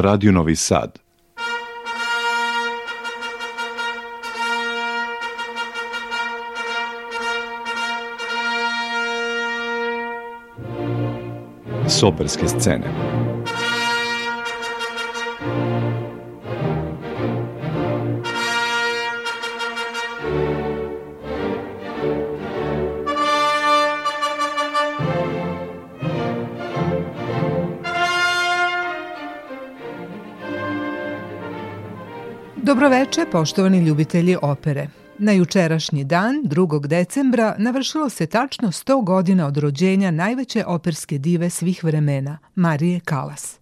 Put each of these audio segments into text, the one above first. Radio Novi Sad. Soperske scene. veče, poštovani ljubitelji opere. Na jučerašnji dan, 2. decembra, navršilo se tačno 100 godina od rođenja najveće operske dive svih vremena, Marije Kalas.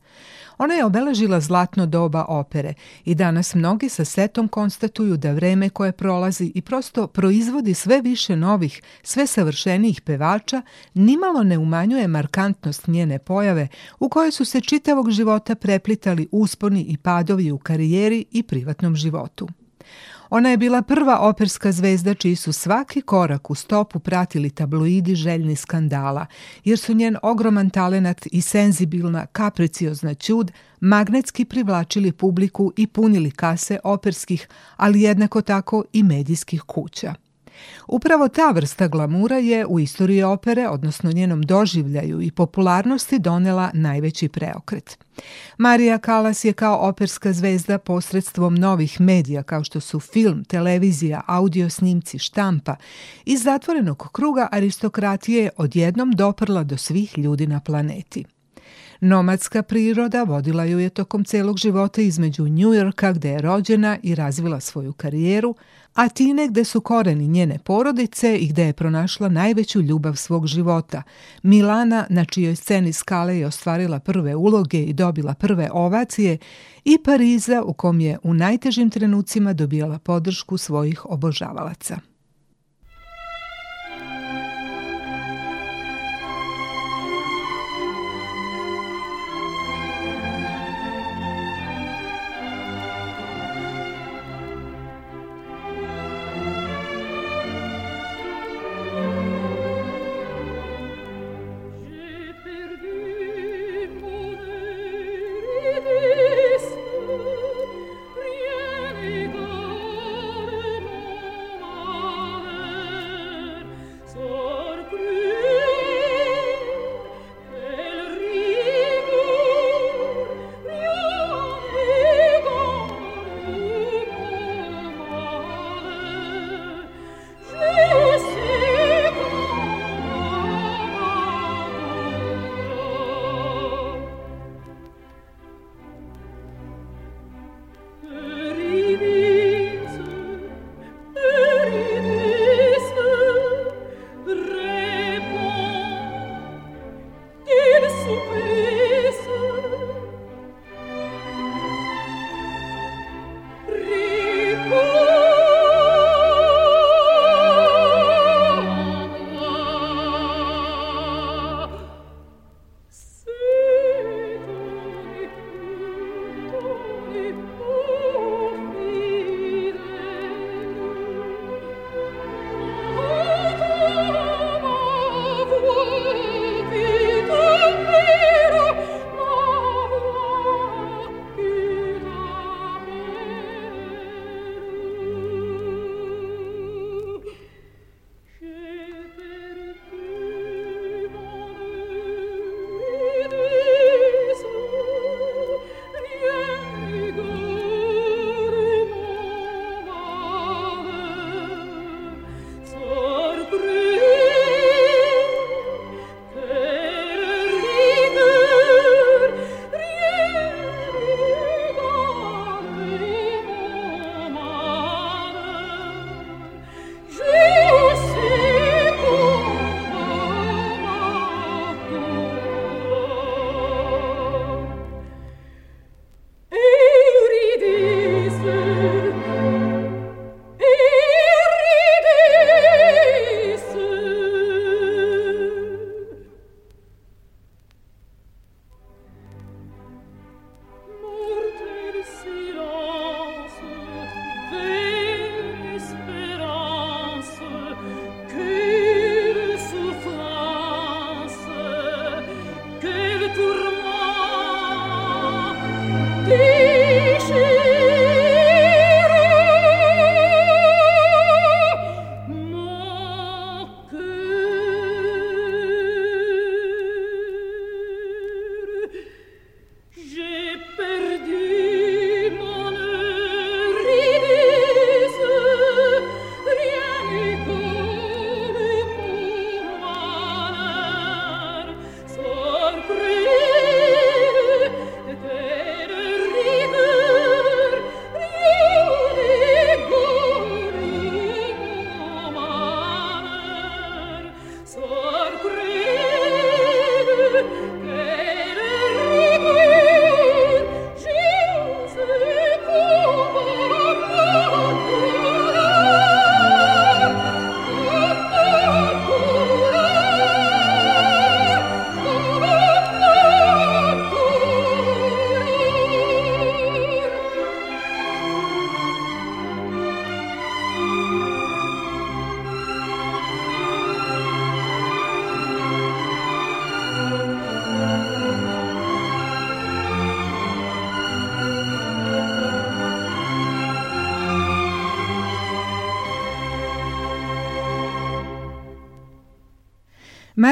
Ona je obeležila zlatno doba opere i danas mnogi sa setom konstatuju da vreme koje prolazi i prosto proizvodi sve više novih, sve savršenijih pevača, nimalo ne umanjuje markantnost njene pojave u kojoj su se čitavog života preplitali usponi i padovi u karijeri i privatnom životu. Ona je bila prva operska zvezda čiji su svaki korak u stopu pratili tabloidi željni skandala, jer su njen ogroman talenat i senzibilna kapriciozna čud magnetski privlačili publiku i punili kase operskih, ali jednako tako i medijskih kuća. Upravo ta vrsta glamura je u istoriji opere, odnosno njenom doživljaju i popularnosti donela najveći preokret. Marija Kalas je kao operska zvezda posredstvom novih medija kao što su film, televizija, audio snimci, štampa iz zatvorenog kruga aristokratije odjednom doprla do svih ljudi na planeti. Nomadska priroda vodila ju je tokom celog života između Njujorka gde je rođena i razvila svoju karijeru, Atine gde su koreni njene porodice i gde je pronašla najveću ljubav svog života, Milana na čijoj sceni skale je ostvarila prve uloge i dobila prve ovacije i Pariza u kom je u najtežim trenucima dobijala podršku svojih obožavalaca.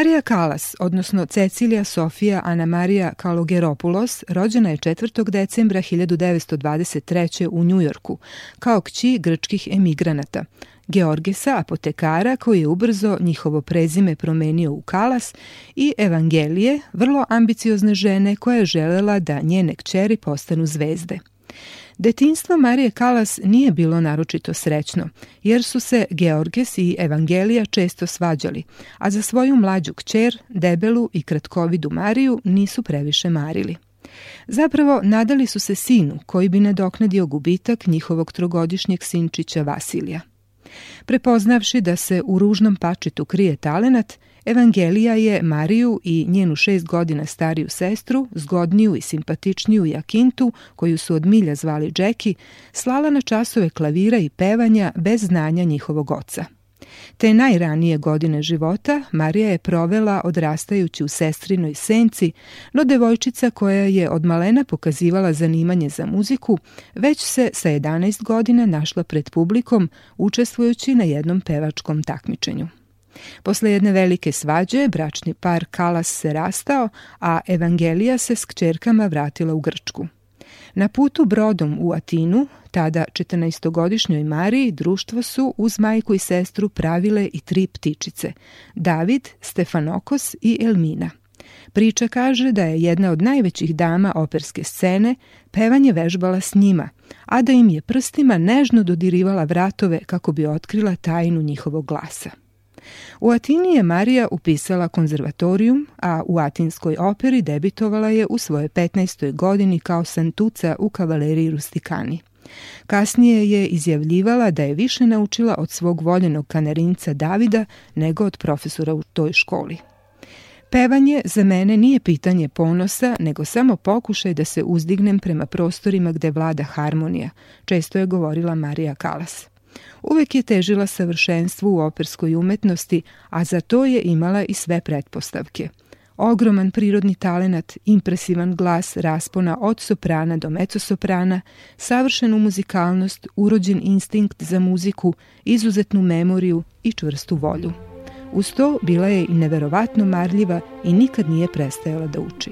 Marija Kalas, odnosno Cecilija Sofija Ana Marija Kalogeropoulos, rođena je 4. decembra 1923. u Njujorku, kao kći grčkih emigranata. Georgesa, apotekara koji je ubrzo njihovo prezime promenio u Kalas i Evangelije, vrlo ambiciozne žene koja je želela da njene kćeri postanu zvezde. Detinstvo Marije Kalas nije bilo naročito srećno, jer su se Georges i Evangelija često svađali, a za svoju mlađu kćer, debelu i kratkovidu Mariju nisu previše marili. Zapravo, nadali su se sinu koji bi nadoknadio gubitak njihovog trogodišnjeg sinčića Vasilija. Prepoznavši da se u ružnom pačitu krije talenat, Evangelija je Mariju i njenu šest godina stariju sestru, zgodniju i simpatičniju Jakintu, koju su od milja zvali Džeki, slala na časove klavira i pevanja bez znanja njihovog oca. Te najranije godine života Marija je provela odrastajući u sestrinoj senci, no devojčica koja je od malena pokazivala zanimanje za muziku, već se sa 11 godina našla pred publikom učestvujući na jednom pevačkom takmičenju. Posle jedne velike svađe, bračni par Kalas se rastao, a Evangelija se s kćerkama vratila u Grčku. Na putu brodom u Atinu, tada 14-godišnjoj Mariji, društvo su uz majku i sestru pravile i tri ptičice, David, Stefanokos i Elmina. Priča kaže da je jedna od najvećih dama operske scene pevanje vežbala s njima, a da im je prstima nežno dodirivala vratove kako bi otkrila tajnu njihovog glasa. U Atini je Marija upisala konzervatorijum, a u Atinskoj operi debitovala je u svoje 15. godini kao santuca u kavaleriji Rustikani. Kasnije je izjavljivala da je više naučila od svog voljenog kanarinca Davida nego od profesora u toj školi. Pevanje za mene nije pitanje ponosa, nego samo pokušaj da se uzdignem prema prostorima gde vlada harmonija, često je govorila Marija Kalas uvek je težila savršenstvu u operskoj umetnosti, a za to je imala i sve pretpostavke. Ogroman prirodni talenat, impresivan glas raspona od soprana do mezzosoprana, savršenu muzikalnost, urođen instinkt za muziku, izuzetnu memoriju i čvrstu volju. Uz to bila je i neverovatno marljiva i nikad nije prestajala da uči.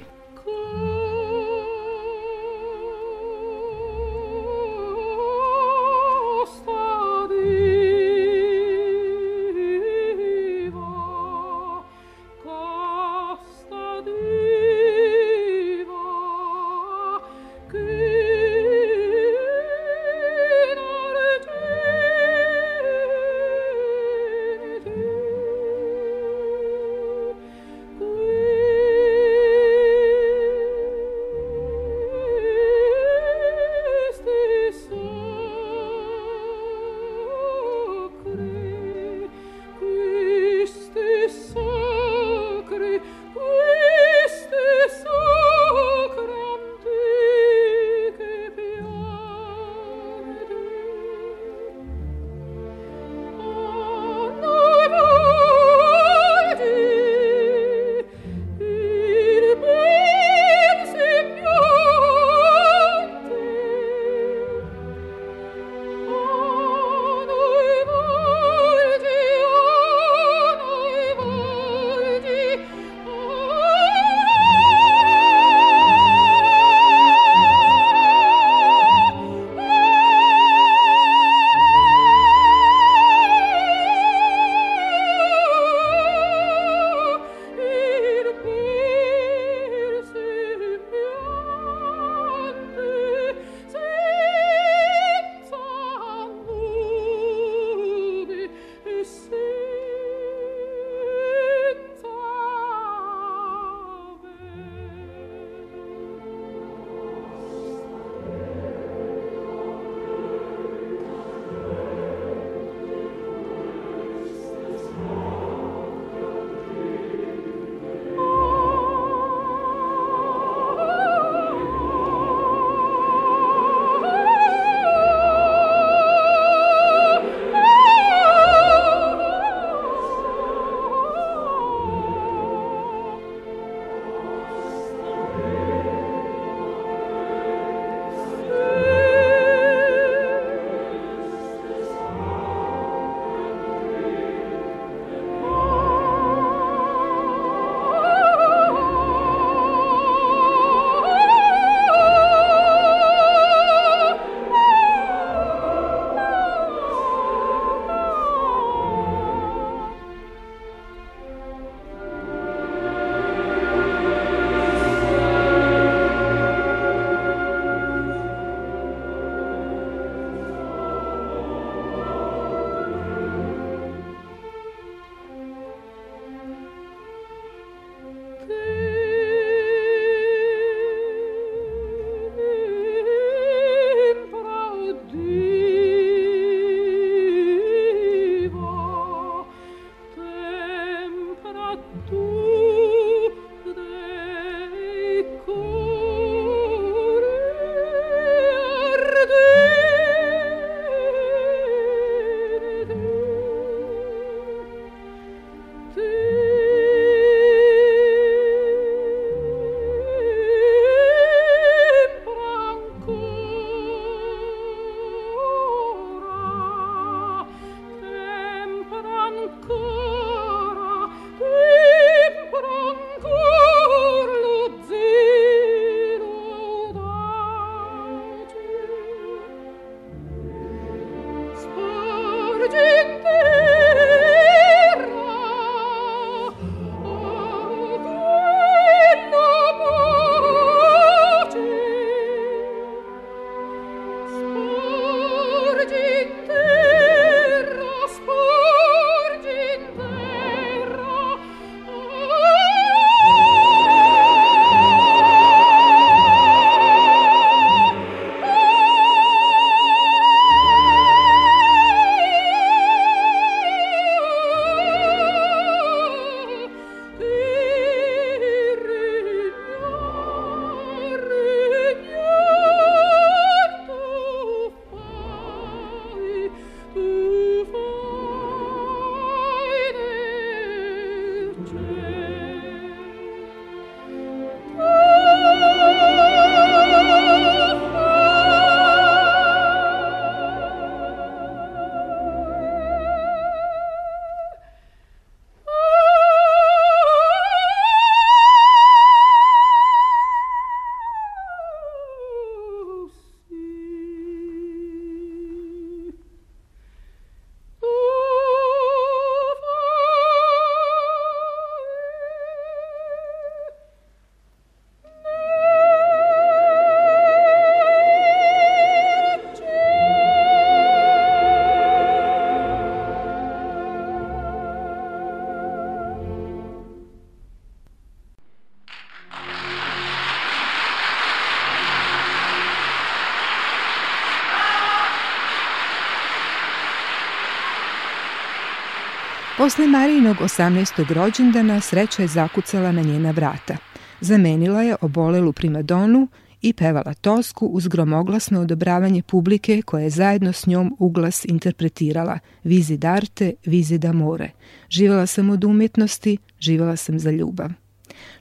Posle Marijinog 18. rođendana sreća je zakucala na njena vrata. Zamenila je obolelu primadonu i pevala tosku uz gromoglasno odobravanje publike koje je zajedno s njom uglas interpretirala Vizi d'arte, vizi da more. Živala sam od umetnosti, živala sam za ljubav.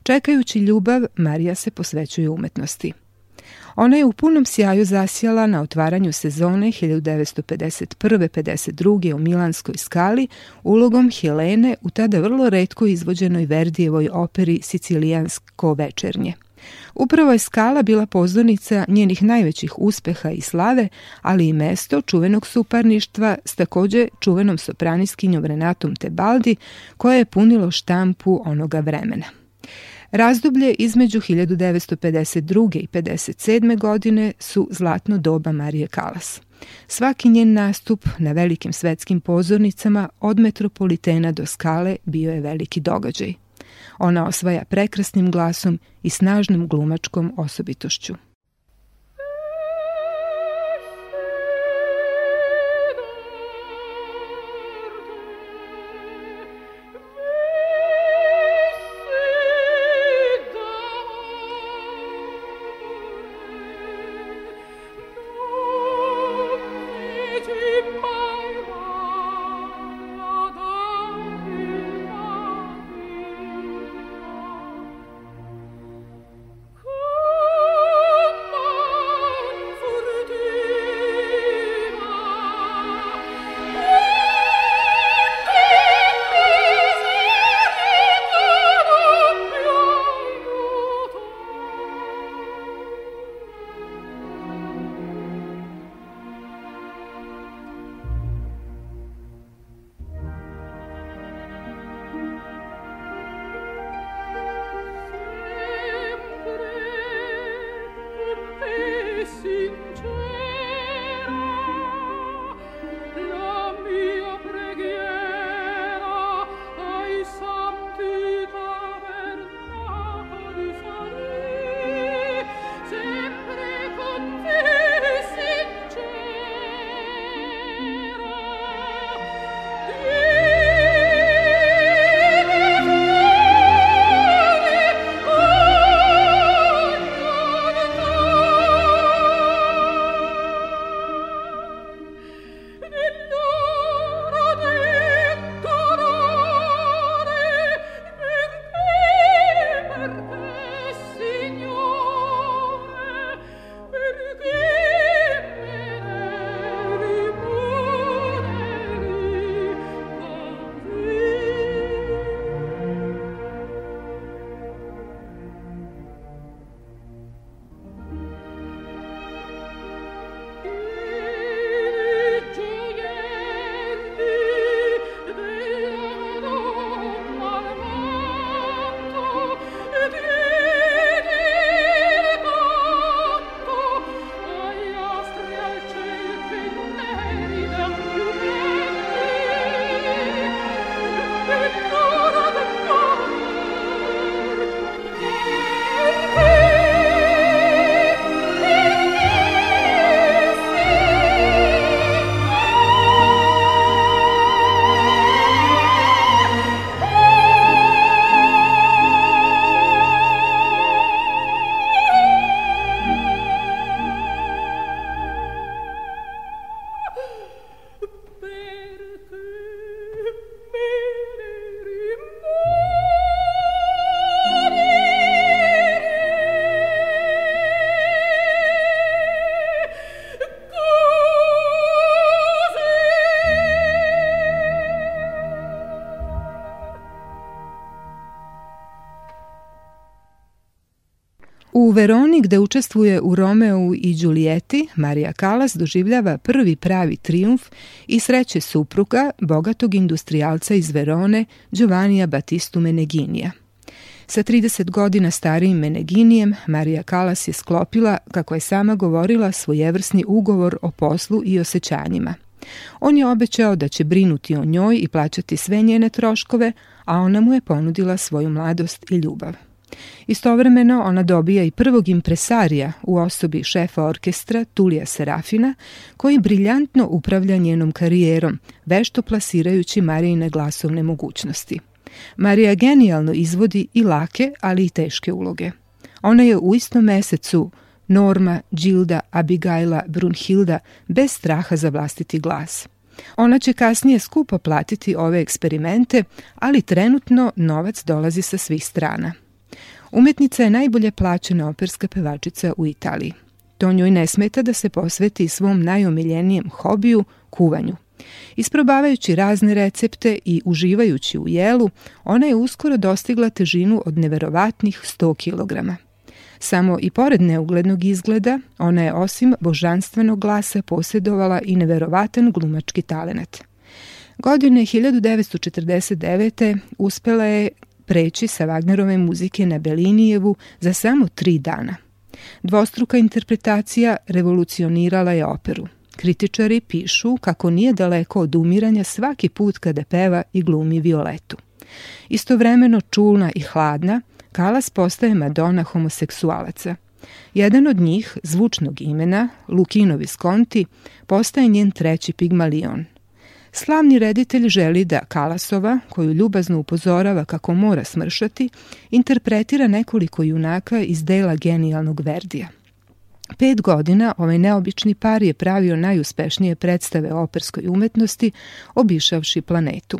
Čekajući ljubav, Marija se posvećuje umetnosti. Ona je u punom sjaju zasijala na otvaranju sezone 1951-52. u Milanskoj skali ulogom Helene u tada vrlo redko izvođenoj Verdijevoj operi Sicilijansko večernje. Upravo je skala bila pozornica njenih najvećih uspeha i slave, ali i mesto čuvenog suparništva s takođe čuvenom sopraniskinjom Renatom Tebaldi, koja je punilo štampu onoga vremena. Razdoblje između 1952. i 57. godine su zlatno doba Marije Kalas. Svaki njen nastup na velikim svetskim pozornicama od metropolitena do skale bio je veliki događaj. Ona osvaja prekrasnim glasom i snažnom glumačkom osobitošću. Veroni, gde učestvuje u Romeu i Đulijeti, Marija Kalas doživljava prvi pravi trijumf i sreće supruga, bogatog industrijalca iz Verone, Giovannija Batistu Meneginija. Sa 30 godina starijim Meneginijem, Marija Kalas je sklopila, kako je sama govorila, svojevrsni ugovor o poslu i osjećanjima. On je obećao da će brinuti o njoj i plaćati sve njene troškove, a ona mu je ponudila svoju mladost i ljubav. Istovremeno ona dobija i prvog impresarija u osobi šefa orkestra Tulija Serafina, koji briljantno upravlja njenom karijerom, vešto plasirajući Marijine glasovne mogućnosti. Marija genijalno izvodi i lake, ali i teške uloge. Ona je u istom mesecu Norma, Đilda, Abigaila, Brunhilda bez straha za vlastiti glas. Ona će kasnije skupo platiti ove eksperimente, ali trenutno novac dolazi sa svih strana – Umetnica je najbolje plaćena operska pevačica u Italiji. To njoj ne smeta da se posveti svom najomiljenijem hobiju, kuvanju. Isprobavajući razne recepte i uživajući u jelu, ona je uskoro dostigla težinu od neverovatnih 100 kg. Samo i pored neuglednog izgleda, ona je osim božanstvenog glasa posjedovala i neverovatan glumački talenat. Godine 1949. uspela je preći sa Wagnerove muzike na Belinijevu za samo tri dana. Dvostruka interpretacija revolucionirala je operu. Kritičari pišu kako nije daleko od umiranja svaki put kada peva i glumi Violetu. Istovremeno čulna i hladna, Kalas postaje Madonna homoseksualaca. Jedan od njih, zvučnog imena, Lukino Visconti, postaje njen treći pigmalion – Slavni reditelj želi da Kalasova, koju ljubazno upozorava kako mora smršati, interpretira nekoliko junaka iz dela genijalnog Verdija. Pet godina ovaj neobični par je pravio najuspešnije predstave o operskoj umetnosti, obišavši planetu.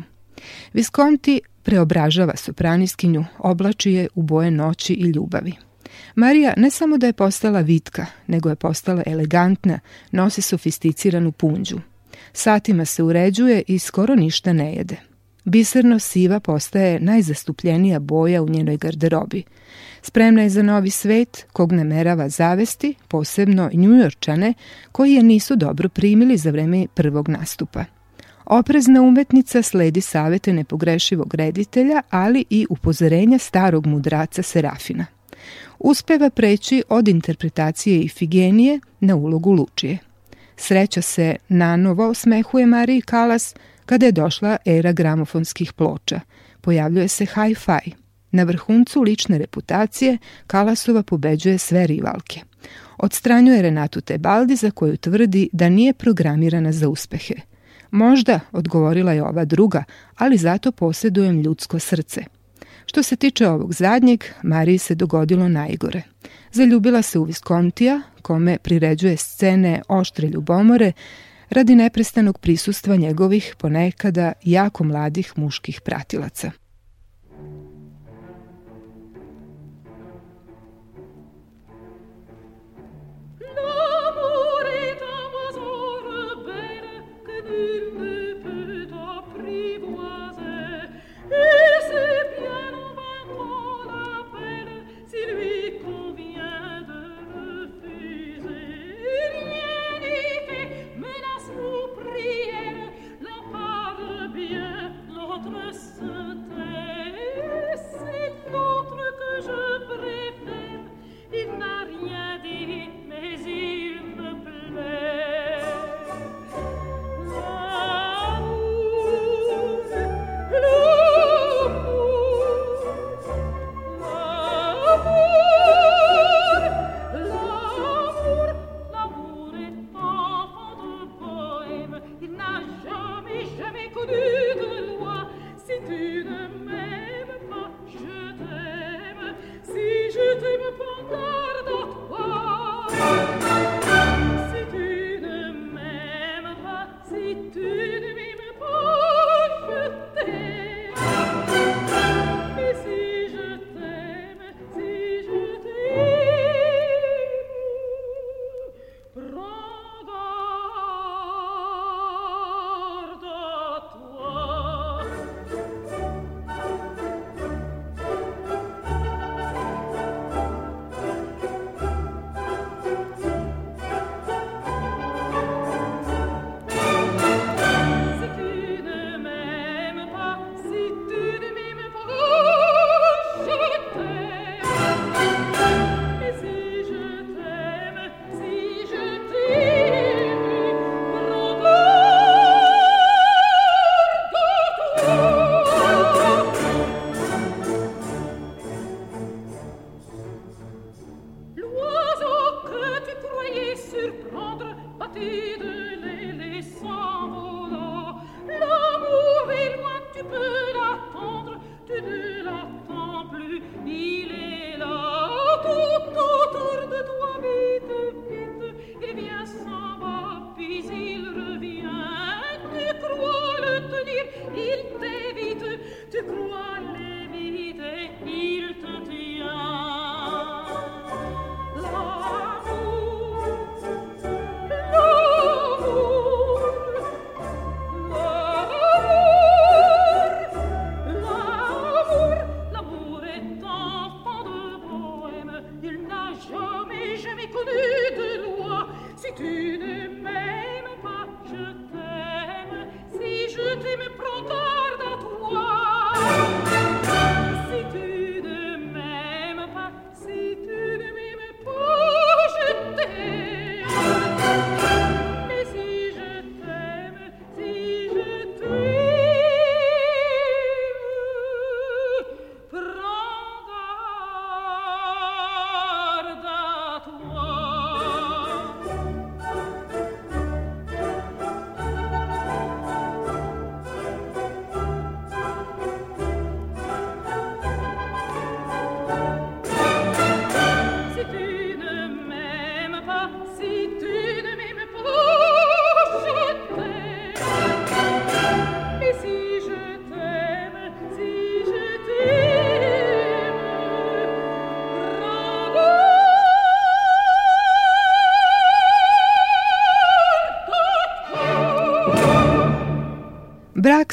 Visconti preobražava sopraniskinju, oblači je u boje noći i ljubavi. Marija ne samo da je postala vitka, nego je postala elegantna, nosi sofisticiranu punđu – Satima se uređuje i skoro ništa ne jede. Biserno siva postaje najzastupljenija boja u njenoj garderobi. Spremna je za novi svet, kog namerava zavesti, posebno njujorčane, koji je nisu dobro primili za vreme prvog nastupa. Oprezna umetnica sledi savete nepogrešivog reditelja, ali i upozorenja starog mudraca Serafina. Uspeva preći od interpretacije Ifigenije na ulogu Lučije – Sreća se nanovo smehuje Mariji Kalas kada je došla era gramofonskih ploča. Pojavljuje se hi-fi. Na vrhuncu lične reputacije Kalasova pobeđuje sve rivalke. Odstranjuje Renatu Tebaldi za koju tvrdi da nije programirana za uspehe. Možda, odgovorila je ova druga, ali zato posedujem ljudsko srce – Što se tiče ovog zadnjeg, Mariji se dogodilo najgore. Zaljubila se u Viskontija, kome priređuje scene oštre ljubomore, radi neprestanog prisustva njegovih ponekada jako mladih muških pratilaca.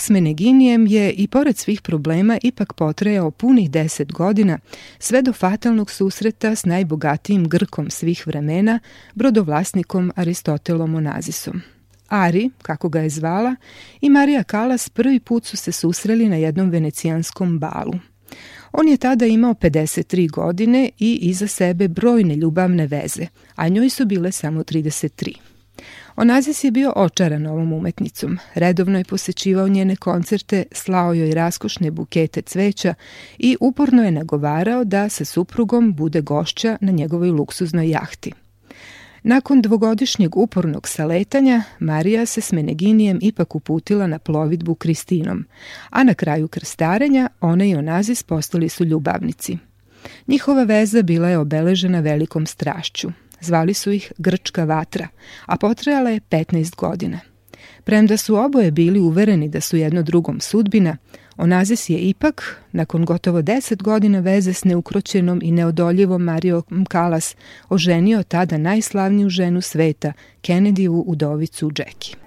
s Meneginijem je i pored svih problema ipak potrejao punih deset godina, sve do fatalnog susreta s najbogatijim Grkom svih vremena, brodovlasnikom Aristotelom Onazisom. Ari, kako ga je zvala, i Marija Kalas prvi put su se susreli na jednom venecijanskom balu. On je tada imao 53 godine i iza sebe brojne ljubavne veze, a njoj su bile samo 33. Onazis je bio očaran ovom umetnicom. Redovno je posećivao njene koncerte, slao joj raskošne bukete cveća i uporno je nagovarao da sa suprugom bude gošća na njegovoj luksuznoj jahti. Nakon dvogodišnjeg upornog saletanja, Marija se s Meneginijem ipak uputila na plovidbu Kristinom, a na kraju krstarenja ona i Onazis postali su ljubavnici. Njihova veza bila je obeležena velikom strašću. Zvali su ih Grčka vatra, a potrajala je 15 godina. Premda su oboje bili uvereni da su jedno drugom sudbina, Onazis je ipak, nakon gotovo 10 godina veze s neukroćenom i neodoljivom Mario Kalas, oženio tada najslavniju ženu sveta, Kennedyevu udovicu Jackie.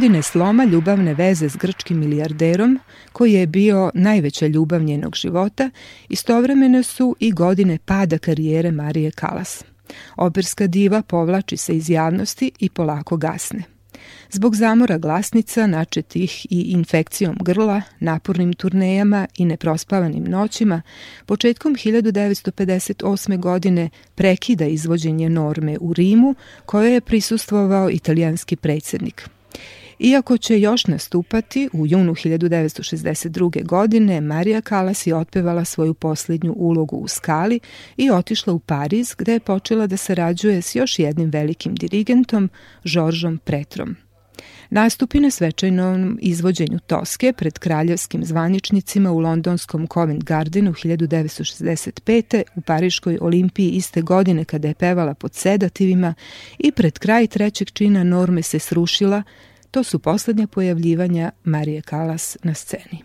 godine sloma ljubavne veze s grčkim milijarderom, koji je bio najveća ljubav njenog života, istovremene su i godine pada karijere Marije Kalas. Operska diva povlači se iz javnosti i polako gasne. Zbog zamora glasnica, načetih i infekcijom grla, napornim turnejama i neprospavanim noćima, početkom 1958. godine prekida izvođenje norme u Rimu, koje je prisustvovao italijanski predsjednik. Iako će još nastupati, u junu 1962. godine Marija Kalas je otpevala svoju poslednju ulogu u Skali i otišla u Pariz gde je počela da sarađuje s još jednim velikim dirigentom, Žoržom Pretrom. Nastupi na svečajnom izvođenju Toske pred kraljevskim zvaničnicima u londonskom Covent Gardenu 1965. u Pariškoj olimpiji iste godine kada je pevala pod sedativima i pred kraj trećeg čina norme se srušila To su poslednja pojavljivanja Marije Kalas na sceni.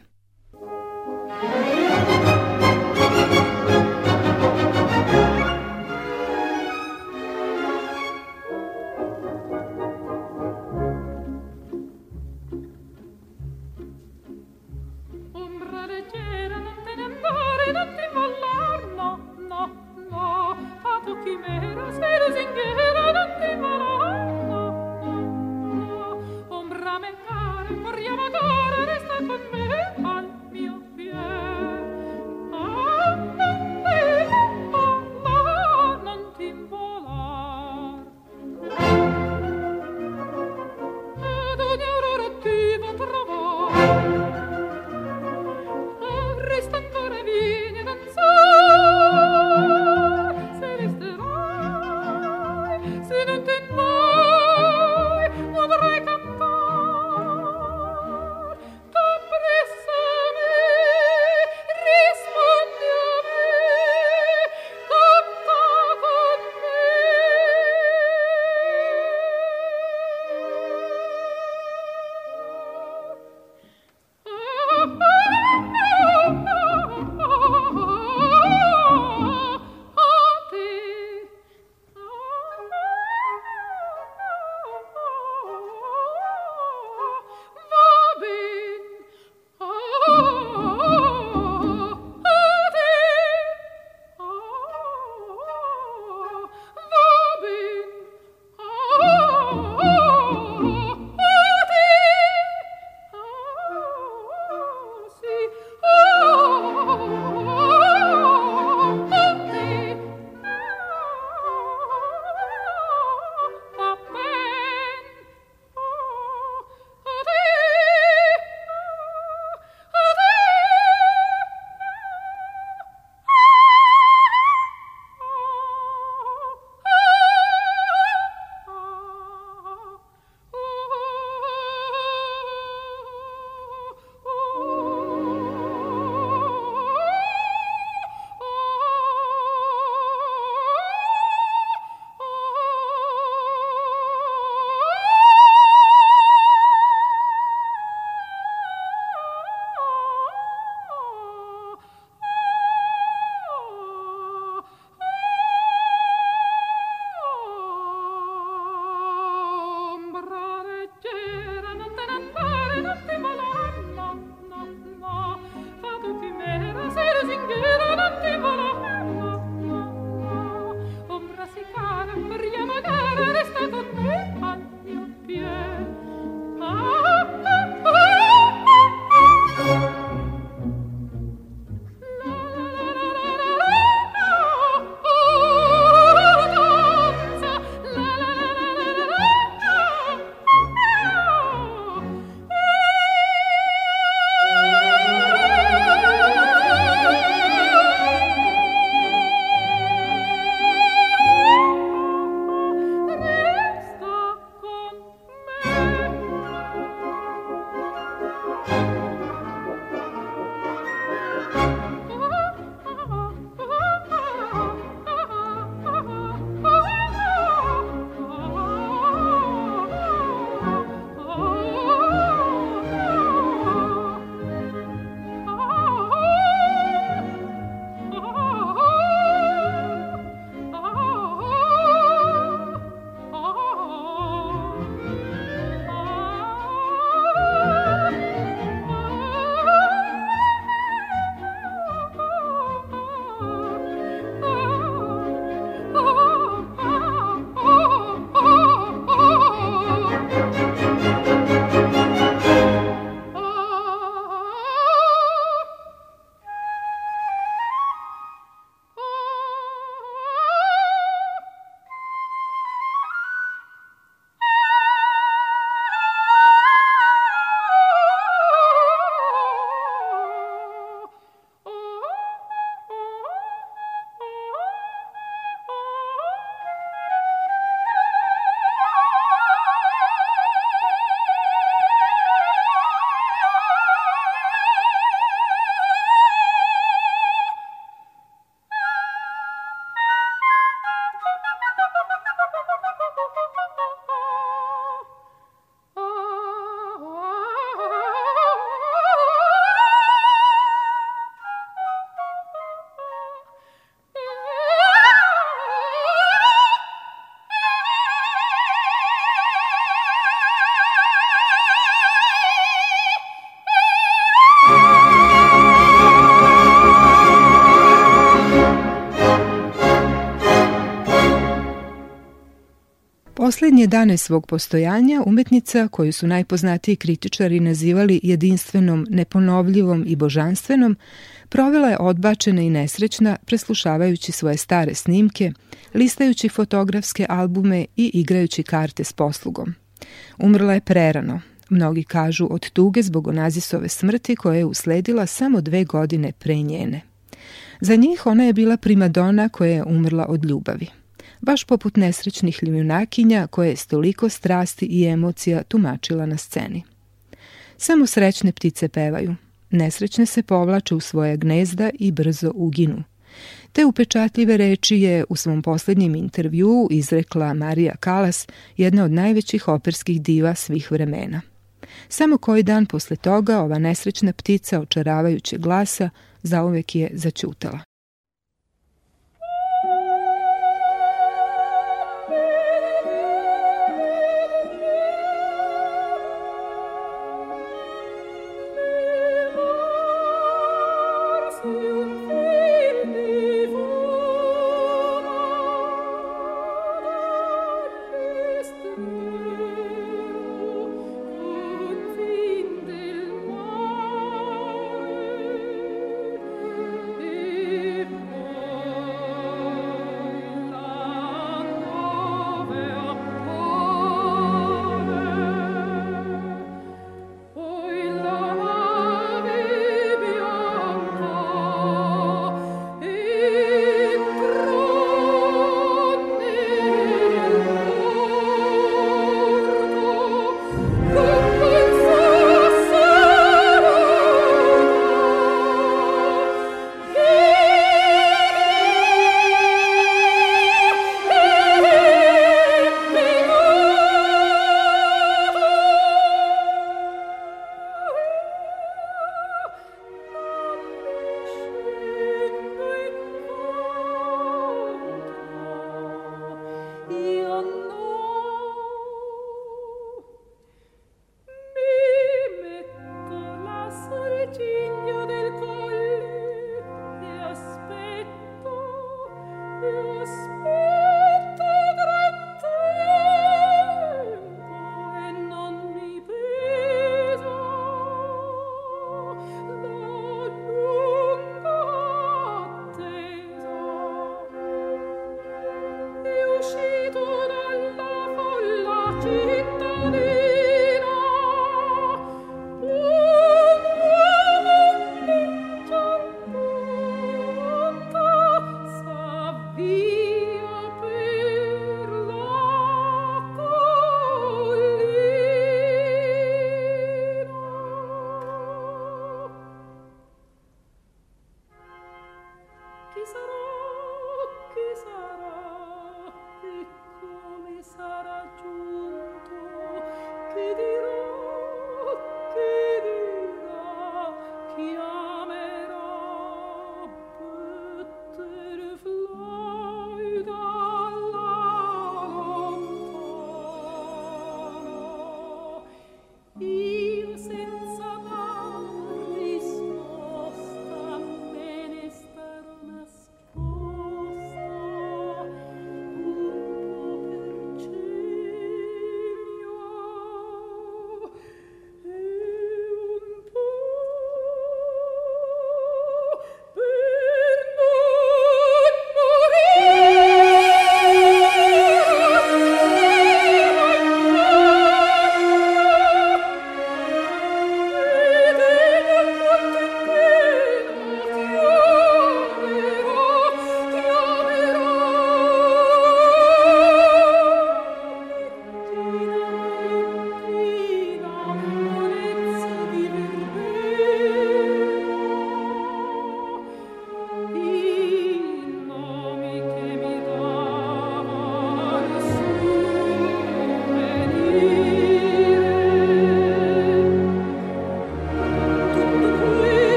poslednje dane svog postojanja umetnica koju su najpoznatiji kritičari nazivali jedinstvenom, neponovljivom i božanstvenom, provela je odbačena i nesrećna preslušavajući svoje stare snimke, listajući fotografske albume i igrajući karte s poslugom. Umrla je prerano, mnogi kažu od tuge zbog Onazisove smrti koja je usledila samo dve godine pre njene. Za njih ona je bila primadona koja je umrla od ljubavi baš poput nesrećnih ljunakinja koje je stoliko strasti i emocija tumačila na sceni. Samo srećne ptice pevaju, nesrećne se povlače u svoje gnezda i brzo uginu. Te upečatljive reči je u svom poslednjem intervjuu izrekla Marija Kalas, jedna od najvećih operskih diva svih vremena. Samo koji dan posle toga ova nesrećna ptica očaravajućeg glasa zauvek je začutala.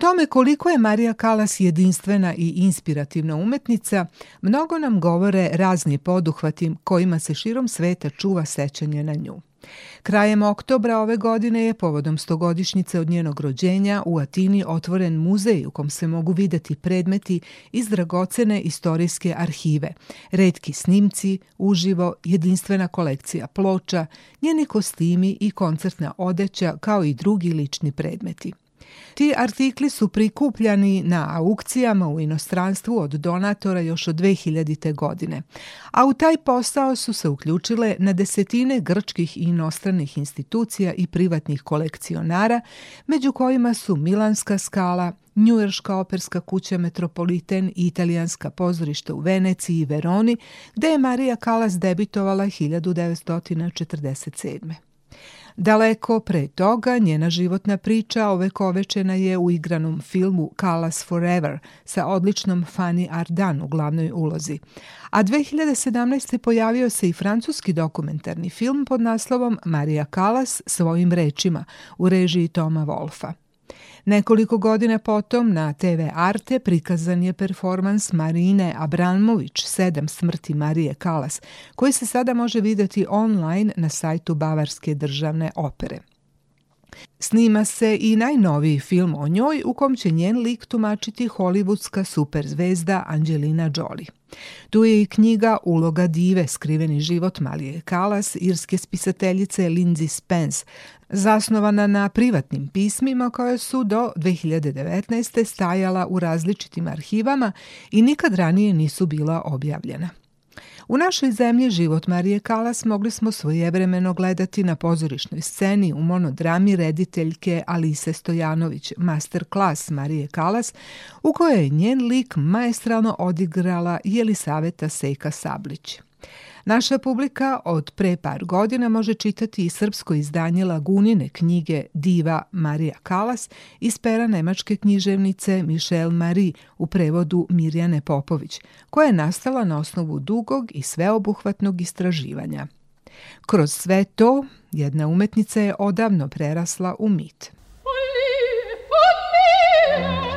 tome koliko je Marija Kalas jedinstvena i inspirativna umetnica, mnogo nam govore razni poduhvati kojima se širom sveta čuva sećanje na nju. Krajem oktobra ove godine je povodom stogodišnjice od njenog rođenja u Atini otvoren muzej u kom se mogu videti predmeti iz dragocene istorijske arhive, redki snimci, uživo, jedinstvena kolekcija ploča, njeni kostimi i koncertna odeća kao i drugi lični predmeti. Ti artikli su prikupljani na aukcijama u inostranstvu od donatora još od 2000. godine, a u taj posao su se uključile na desetine grčkih i inostranih institucija i privatnih kolekcionara, među kojima su Milanska skala, Njujorška operska kuća Metropoliten i italijanska pozorišta u Veneciji i Veroni, gde je Marija Kalas debitovala 1947. Daleko pre toga njena životna priča ovekovečena je u igranom filmu Callas Forever sa odličnom Fanny Ardan u glavnoj ulozi. A 2017. pojavio se i francuski dokumentarni film pod naslovom Maria Callas svojim rečima u režiji Toma Wolfa. Nekoliko godina potom na TV Arte prikazan je performans Marine Abramović, Sedam smrti Marije Kalas, koji se sada može videti online na sajtu Bavarske državne opere. Snima se i najnoviji film o njoj u kom će njen lik tumačiti hollywoodska superzvezda Angelina Jolie. Tu je i knjiga Uloga dive, skriveni život Malije Kalas, irske spisateljice Lindsay Spence, zasnovana na privatnim pismima koje su do 2019. stajala u različitim arhivama i nikad ranije nisu bila objavljena. U našoj zemlji život Marije Kalas mogli smo svojevremeno gledati na pozorišnoj sceni u monodrami rediteljke Alise Stojanović Masterclass Class Marije Kalas u kojoj je njen lik maestralno odigrala Jelisaveta Sejka Sablić. Naša publika od pre par godina može čitati i srpsko izdanje Lagunine knjige Diva Marija Kalas iz pera nemačke književnice Michelle Marie u prevodu Mirjane Popović, koja je nastala na osnovu dugog i sveobuhvatnog istraživanja. Kroz sve to, jedna umetnica je odavno prerasla u mit. Oli, oli,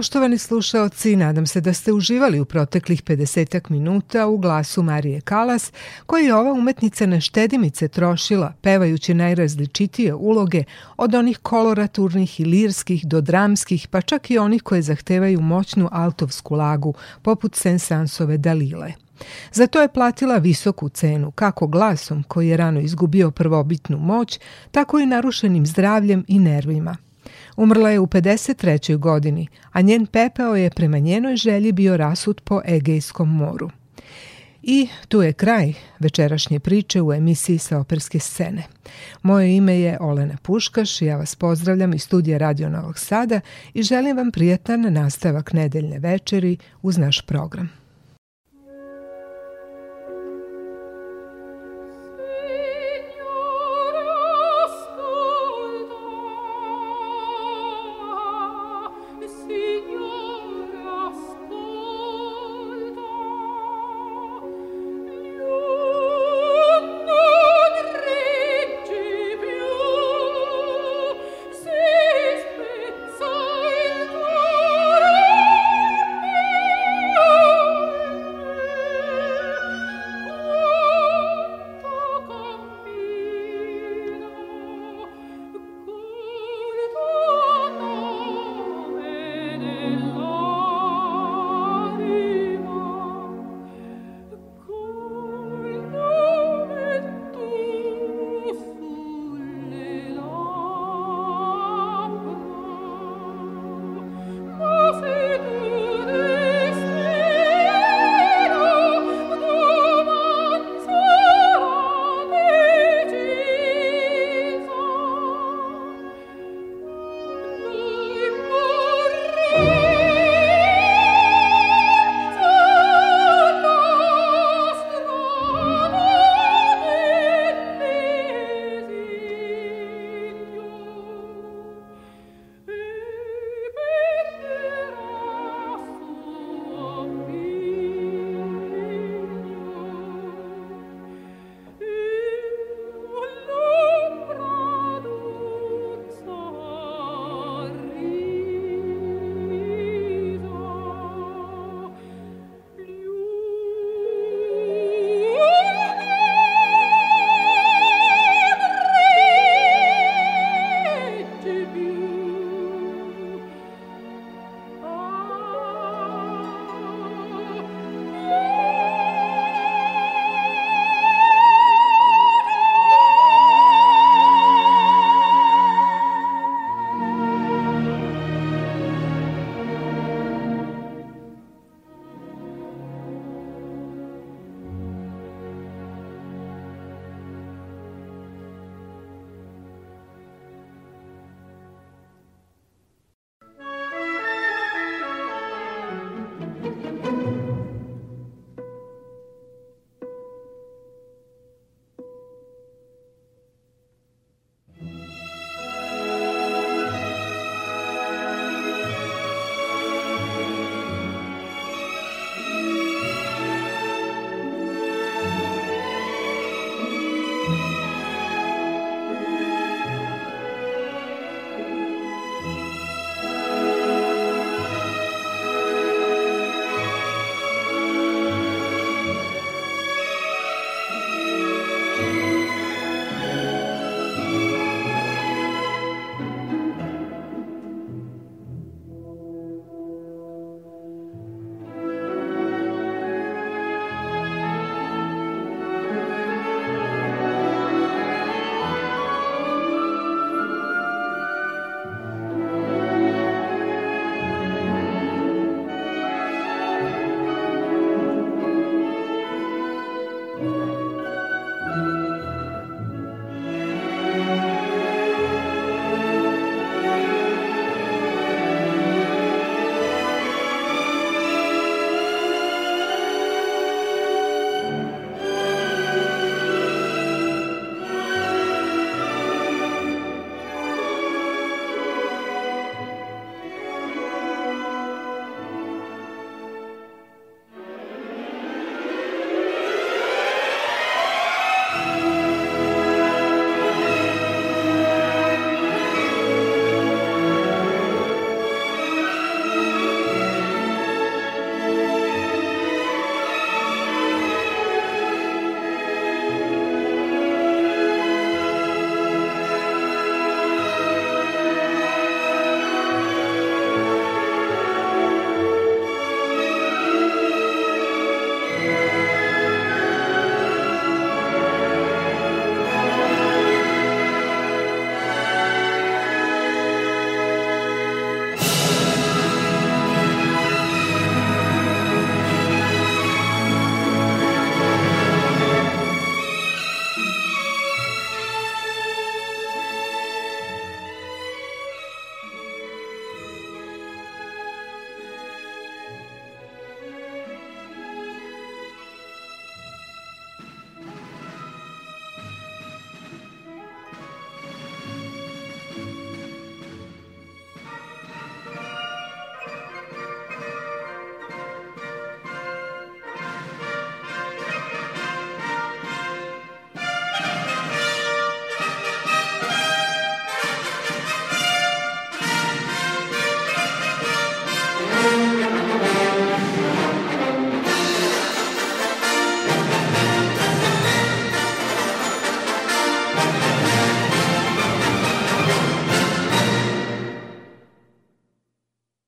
Poštovani slušaoci, nadam se da ste uživali u proteklih 50 minuta u glasu Marije Kalas, koji je ova umetnica na štedimice trošila, pevajući najrazličitije uloge od onih koloraturnih i lirskih do dramskih, pa čak i onih koje zahtevaju moćnu altovsku lagu, poput Sensansove Dalile. Za to je platila visoku cenu, kako glasom koji je rano izgubio prvobitnu moć, tako i narušenim zdravljem i nervima – Umrla je u 53. godini, a njen pepeo je prema njenoj želji bio rasut po Egejskom moru. I tu je kraj večerašnje priče u emisiji sa operske scene. Moje ime je Olena Puškaš i ja vas pozdravljam iz studija Radio Novog Sada i želim vam prijatan nastavak nedeljne večeri uz naš program.